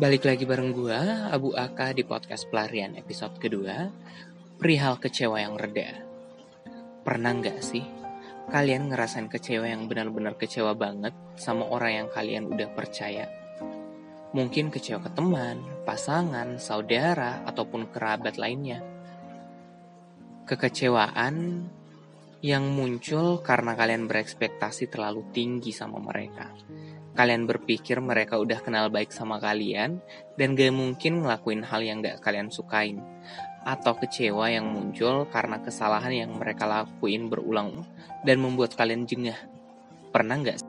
Balik lagi bareng gua, Abu Aka di podcast pelarian episode kedua, perihal kecewa yang reda. Pernah nggak sih kalian ngerasain kecewa yang benar-benar kecewa banget sama orang yang kalian udah percaya? Mungkin kecewa ke teman, pasangan, saudara, ataupun kerabat lainnya. Kekecewaan yang muncul karena kalian berekspektasi terlalu tinggi sama mereka kalian berpikir mereka udah kenal baik sama kalian dan gak mungkin ngelakuin hal yang gak kalian sukain. Atau kecewa yang muncul karena kesalahan yang mereka lakuin berulang dan membuat kalian jengah. Pernah gak